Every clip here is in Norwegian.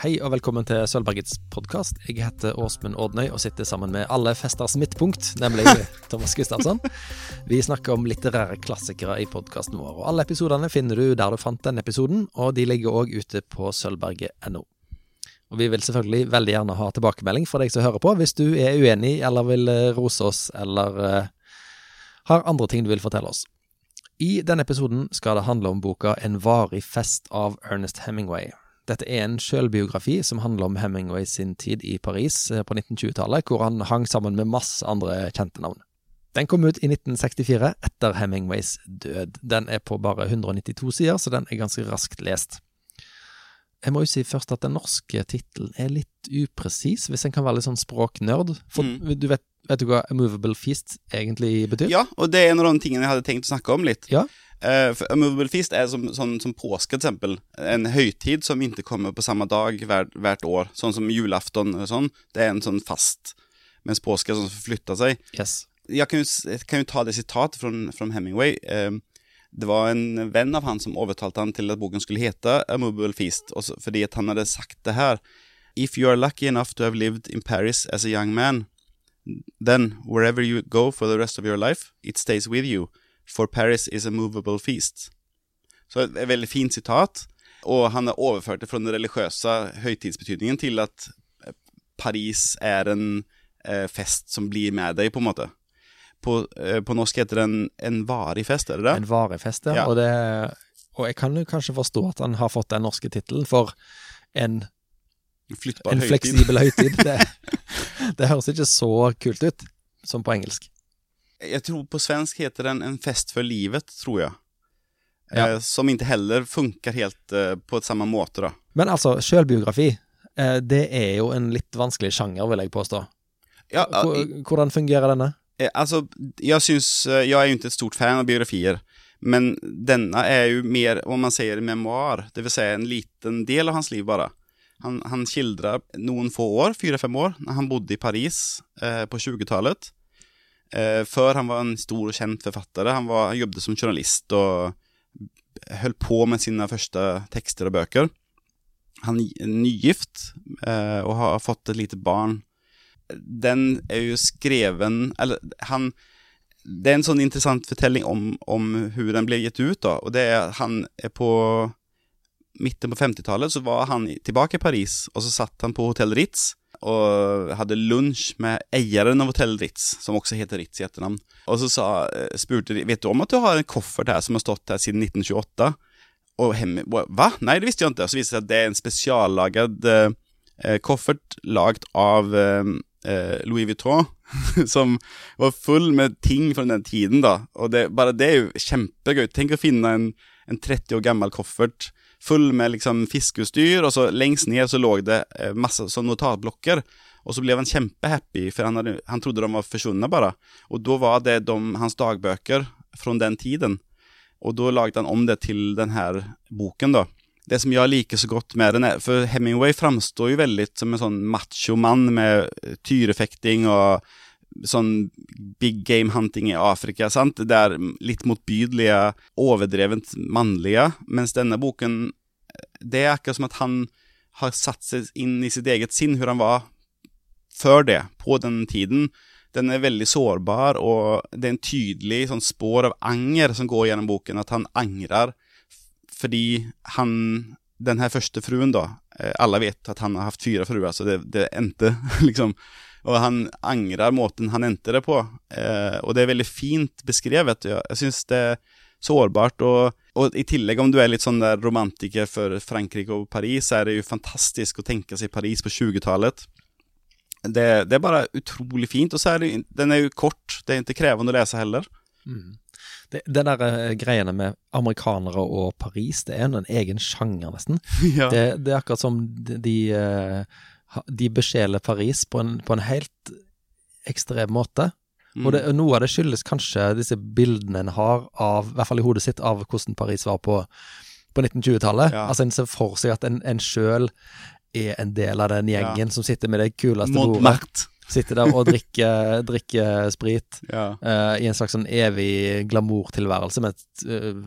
Hei og velkommen til Sølvbergets podkast. Jeg heter Åsmund Ordnøy og sitter sammen med alle festers midtpunkt, nemlig Thomas Gustavsson. Vi snakker om litterære klassikere i podkasten vår. og Alle episodene finner du der du fant denne episoden, og de ligger òg ute på sølvberget.no. Og Vi vil selvfølgelig veldig gjerne ha tilbakemelding fra deg som hører på, hvis du er uenig eller vil eh, rose oss eller uh, har andre ting du vil fortelle oss. I denne episoden skal det handle om boka En varig fest av Ernest Hemingway. Dette er en sjølbiografi som handler om Hemingway sin tid i Paris eh, på 1920-tallet, hvor han hang sammen med masse andre kjente navn. Den kom ut i 1964, etter Hemingways død. Den er på bare 192 sider, så den er ganske raskt lest. Jeg må jo si først at den norske tittelen er litt upresis, hvis en kan være litt sånn språknerd. For mm. du vet, vet, du hva Movable Feast egentlig betyr? Ja, og det er en av de tingene jeg hadde tenkt å snakke om litt. Ja, Uh, A Movable Feast er som, sånn, som påske, til eksempel. En høytid som ikke kommer på samme dag hver, hvert år. Sånn som julafton og sånn. Det er en sånn fast. Mens påske er sånn som forflytter seg. Yes. Jeg kan jo, jeg kan jo ta det sitatet fra Hemingway. Uh, det var en venn av han som overtalte han til at boken skulle hete A Movable Feast, også fordi han hadde sagt det her. If you are lucky enough to have lived in Paris as a young man, then wherever you go for the rest of your life, it stays with you. For Paris is a movable feast. Så et, et veldig fint sitat. Og han har overført det fra den religiøse høytidsbetydningen til at eh, Paris er en eh, fest som blir med deg, på en måte. På, eh, på norsk heter det en, en, varig fest, er det det? En varig fest, ja. Og, det, og, jeg kan jo kanskje forstå at han har fått den norske tittelen, for en, en fleksibel høytid. det, det høres ikke så kult ut som på engelsk. Jeg tror på svensk heter den En fest for livet, tror jeg. Ja. Eh, som ikke heller funker helt eh, på samme måte, da. Men altså, sjølbiografi, eh, det er jo en litt vanskelig sjanger, vil jeg påstå. Ja, Hvordan fungerer denne? Eh, altså, jeg syns eh, Jeg er jo ikke et stort fan av biografier. Men denne er jo mer, om man sier memoar, det vil si en liten del av hans liv bare. Han, han skildrer noen få år, fire-fem år, når han bodde i Paris eh, på 20-tallet. Eh, før han var en stor og kjent forfatter. Han, var, han jobbet som journalist og holdt på med sine første tekster og bøker. Han er nygift eh, og har fått et lite barn. Den er jo skreven Eller han Det er en sånn interessant fortelling om, om hvordan den ble gitt ut. da, og det er Han er på midten på 50-tallet så var han tilbake i Paris, og så satt han på hotell Ritz og hadde lunsj med eieren av Hotell Ritz, som også heter Ritz i etternavn. Og så sa, eh, spurte vet du om at du har en koffert her som har stått her siden 1928. Og Hemmi Hva? Nei, det visste jeg ikke. Så viste det seg at det er en spesiallaget eh, koffert lagd av eh, eh, Louis Vuitton, som var full med ting fra den tiden, da. Og det, bare det er jo kjempegøy. Tenk å finne en, en 30 år gammel koffert full med liksom fiskeutstyr, og så lengst ned så lå det eh, masse sånn notatblokker. Og så ble han kjempehappy, for han, hadde, han trodde de var forsvunnet bare. Og da var det de, hans dagbøker fra den tiden. Og da lagde han om det til denne boken, da. Det som jeg liker så godt med den, er For Hemingway framstår jo veldig som en sånn macho mann med tyrefekting og sånn big game hunting i Afrika, sant? Det er litt motbydelige, overdrevent mannlige, mens denne boken Det er akkurat som at han har satt seg inn i sitt eget sinn, hvor han var før det, på den tiden. Den er veldig sårbar, og det er en tydelig sånn spår av anger som går gjennom boken, at han angrer fordi han Den her første fruen, da eh, Alle vet at han har hatt fire fruer, så det, det endte liksom og han angrer måten han endte det på. Eh, og det er veldig fint beskrevet. Jeg, jeg syns det er sårbart. Og, og, i tillegg, om du er litt sånn der romantiker for Frankrike og Paris, så er det jo fantastisk å tenke seg Paris på 20-tallet. Det, det, er bare utrolig fint. Og så er det, den er jo kort. Det er ikke krevende å lese heller. Mm. Det, det, der uh, greiene med amerikanere og Paris, det er en egen sjanger, nesten. ja. det, det, er akkurat som de, de uh, de besjeler Paris på en, på en helt ekstrem måte. Mm. Og det, noe av det skyldes kanskje disse bildene en har av, i hvert fall i hodet sitt, av hvordan Paris var på, på 1920-tallet. Ja. Altså En ser for seg at en, en sjøl er en del av den gjengen ja. som sitter med det kuleste bordet. Sitter der og drikker, drikker sprit ja. uh, i en slags sånn evig glamourtilværelse. Med et uh,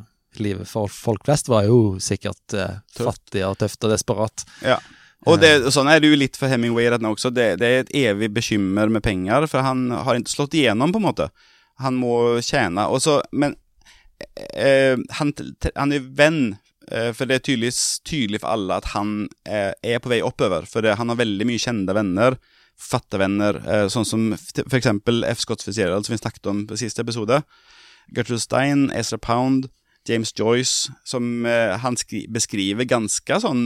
livet for folk flest var jo sikkert uh, fattig og tøft og desperat. Ja. Och det, sånn er det jo litt for Hemingway redan også. Det, det er et evig bekymmer med penger, for han har ikke slått igjennom på en måte. Han må tjene. Og så, men eh, han, han er venn, eh, for det er tydelig, tydelig for alle at han eh, er på vei oppover. For det, han har veldig mye kjente venner, forfattervenner, eh, sånn som eksempel F. Scott Fitzgerald, som vi snakket om på siste episode. Gertrude Stein, Ezra Pound, James Joyce, som eh, han beskriver ganske sånn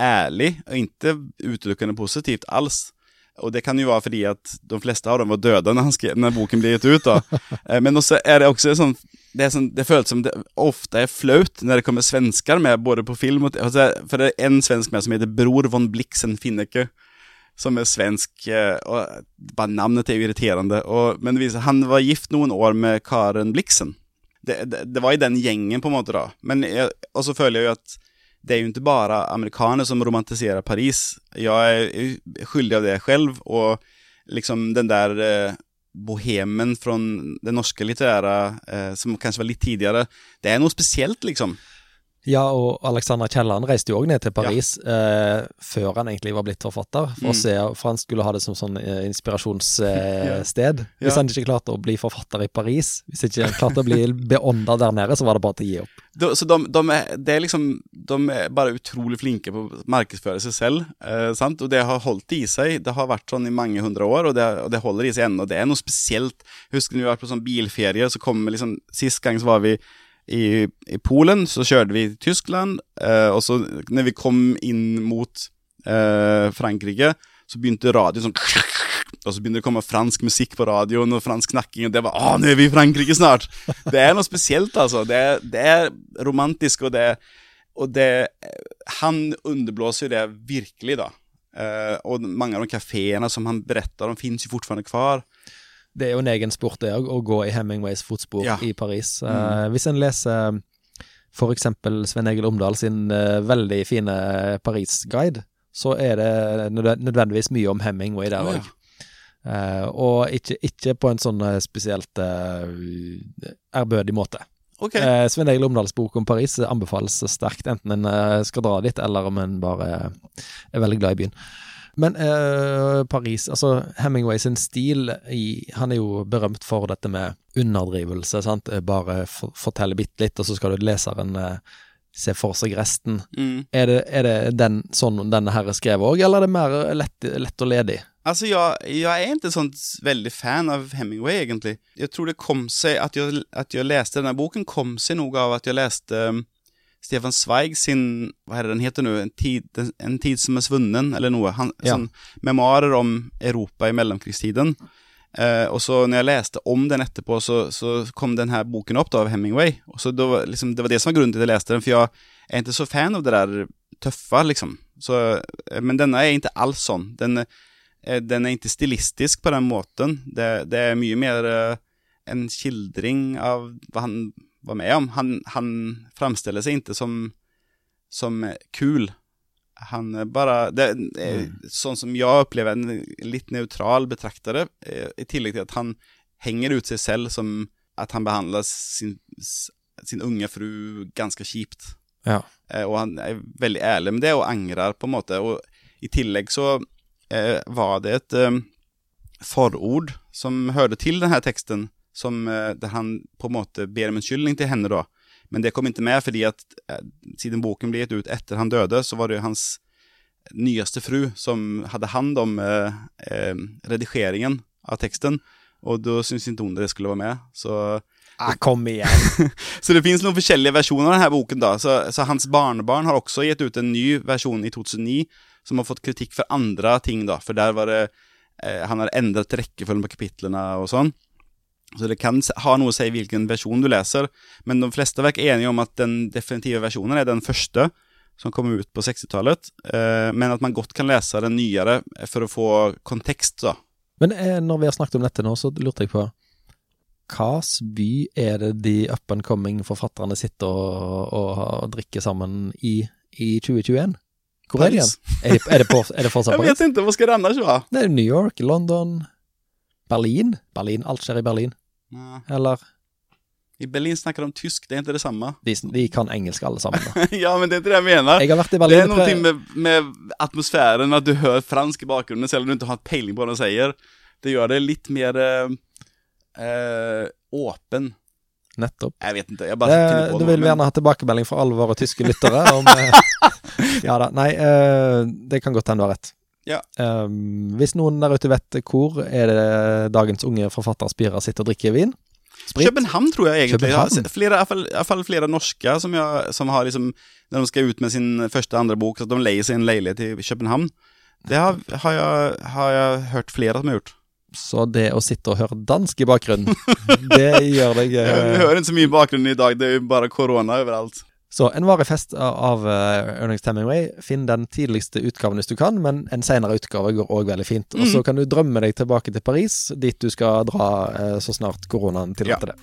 ærlig, og ikke utelukkende positivt alls. Og det kan jo være fordi at de fleste av dem var døde når, skrev, når boken ble gitt ut. da. Eh, men også er det også sånn det, sånn, det føles som det ofte er flaut når det kommer svensker med, både på film og For det er en svensk med som heter Bror von Blixen Finneke, som er svensk. Eh, og Bare navnet er jo irriterende. Og, men han var gift noen år med Karen Blixen. Det, det, det var i den gjengen, på en måte, da. Men og så føler jeg jo at det är ju inte bara amerikaner som romantiserar Paris. Jag är skyldig av det själv och liksom den där eh, bohemen från det norske litterære, eh, som kanskje var litt tidligere, det er noe spesielt, liksom. Ja, og Alexander Kielland reiste jo òg ned til Paris ja. eh, før han egentlig var blitt forfatter, for, mm. se, for han skulle ha det som sånn eh, inspirasjonssted. ja. Hvis han ikke klarte å bli forfatter i Paris, hvis ikke han klarte å bli beånda der nede, så var det bare til å gi opp. De, så de, de, er, er liksom, de er bare utrolig flinke på å markedsføre seg selv, eh, sant? og det har holdt i seg. Det har vært sånn i mange hundre år, og det, og det holder i seg ennå. Det er noe spesielt. Husker du vi var på sånn bilferie, så kom liksom Sist gang så var vi i, i Polen så kjørte vi til Tyskland, eh, og så når vi kom inn mot eh, Frankrike, så begynte radioen sånn Og så begynte det å komme fransk musikk på radioen, og fransk snakking, og det var 'Å, nå er vi i Frankrike snart!' Det er noe spesielt, altså. Det det er romantisk, og det, og det Han underblåser jo det virkelig, da. Eh, og mange av de kafeene som han beretter om, fins jo fortsatt kvar det er jo en egen sport det å gå i Hemingways fotspor ja. i Paris. Mm. Uh, hvis en leser f.eks. Sven Egil Omdal sin uh, veldig fine Paris-guide, så er det nødvendigvis mye om Hemingway der òg. Ja. Uh, og ikke, ikke, på en sånn spesielt ærbødig måte. Okay. Sven Egil Omdals bok om Paris anbefales sterkt, enten en skal dra dit, eller om en bare er veldig glad i byen. Men eh, Paris, altså Hemingway sin stil i, Han er jo berømt for dette med underdrivelse, sant. Eh, bare for, fortelle bitte litt, og så skal du leseren eh, se for seg resten. Mm. Er, det, er, det, den sånn denne her er skrevet òg, eller er det mer lett, lett og ledig? Altså, jeg, jeg er ikke sånn veldig fan av Hemingway, egentlig. Jeg tror det kom seg at jeg, at jeg leste denne boken, kom seg noe av at jeg leste Stefan Zweig sin, hva er det den heter nå, en tid, en tid som er svunnen, eller noe. Han, ja. sånn, memoarer om Europa i mellomkrigstiden. Eh, og så når jeg leste om den etterpå, så, så kom denne boken opp da, av Hemingway. Og så det var, liksom, det var det som var grunnen til at jeg leste den, for jeg er ikke så fan av det der tøffe, liksom. Så, eh, men denne er ikke alls sånn. Den, eh, den, er ikke stilistisk på den måten. Det, det er mye mer eh, en skildring av hva han var med om. Han, han framställer seg ikke som, som kul. Han bare det, mm. Sånn som jeg opplever en litt nøytral betraktere, eh, i tillegg til at han henger ut seg selv som at han behandler sin, sin unge fru ganske kjipt. Ja. Eh, og han er veldig ærlig med det, og angrer på en måte. Og i tillegg så eh, var det et eh, forord som hørte til denne teksten, som, eh, han på en måte ber om unnskyldning til henne, da. Men det kom ikke med fordi at eh, siden boken ble gitt ut etter han døde, så var det hans nyeste fru som hadde hand om eh, eh, redigeringen av teksten. Og da syntes ikke hun det skulle være med, så Ah, kom igjen! så det finnes noen forskjellige versjoner av denne boken. da, så, så, hans barnebarn har også gitt ut en ny versjon i 2009, som har fått kritikk for andre ting. da, For der var det eh, Han har endret rekkefølgen på kapitlene og sånn. Så det kan ha noe å si hvilken versjon du leser, men de fleste er enige om at den definitive versjonen er den første, som kom ut på 60-tallet, eh, men at man godt kan lese den nyere for å få kontekst, da. Men eh, når vi har snakket om dette nå, så lurte jeg på hvilken by er det de up and coming forfatterne sitter og, og, og drikker sammen i i 2021? Hvor er de igjen? Er, de, er, det, på, er det fortsatt Paris? Jeg vet ikke, hva skal det ellers være? Det New York, London, Berlin. Berlin, alt skjer i Berlin. Eller I Berlin snakker de tysk, det er ikke det samme. De, de kan engelsk alle sammen. Ja, men det er ikke det jeg mener. Jeg Det er noe med, med atmosfæren, at du hører fransk i bakgrunnen, selv om du ikke har peiling på hva de sier. Det gjør det litt mer eh, eh, åpen. Nettopp. Jeg vet ikke, jeg bare det, på Du noe, vil men- gjerne ha tilbakemelding fra alle våre tyske lyttere. Om, eh, ja da, nei, eh, det kan godt hende du har rett. Ja. Um, hvis noen der ute vet hvor er det dagens unge forfatter Spira sitter og drikker vin? Sprit? København tror jeg egentlig. København? Flere, i, hvert fall, flere norske som, jeg, som har liksom Når de skal ut med sin første andre bok, så de leier seg en leilighet i København. Det har, har, jeg, har jeg hørt flere som har gjort. Så det å sitte og høre dansk i bakgrunnen, det gjør deg Jeg eh, hører ikke så mye i bakgrunnen i dag, det er jo bare korona overalt. Så en varig fest av uh, Ernest Hemingway, finn den tidligste utgaven hvis du kan, men en senere utgave går òg veldig fint. Og så kan du drømme deg tilbake til Paris, dit du skal dra eh, så snart koronaen tillater det.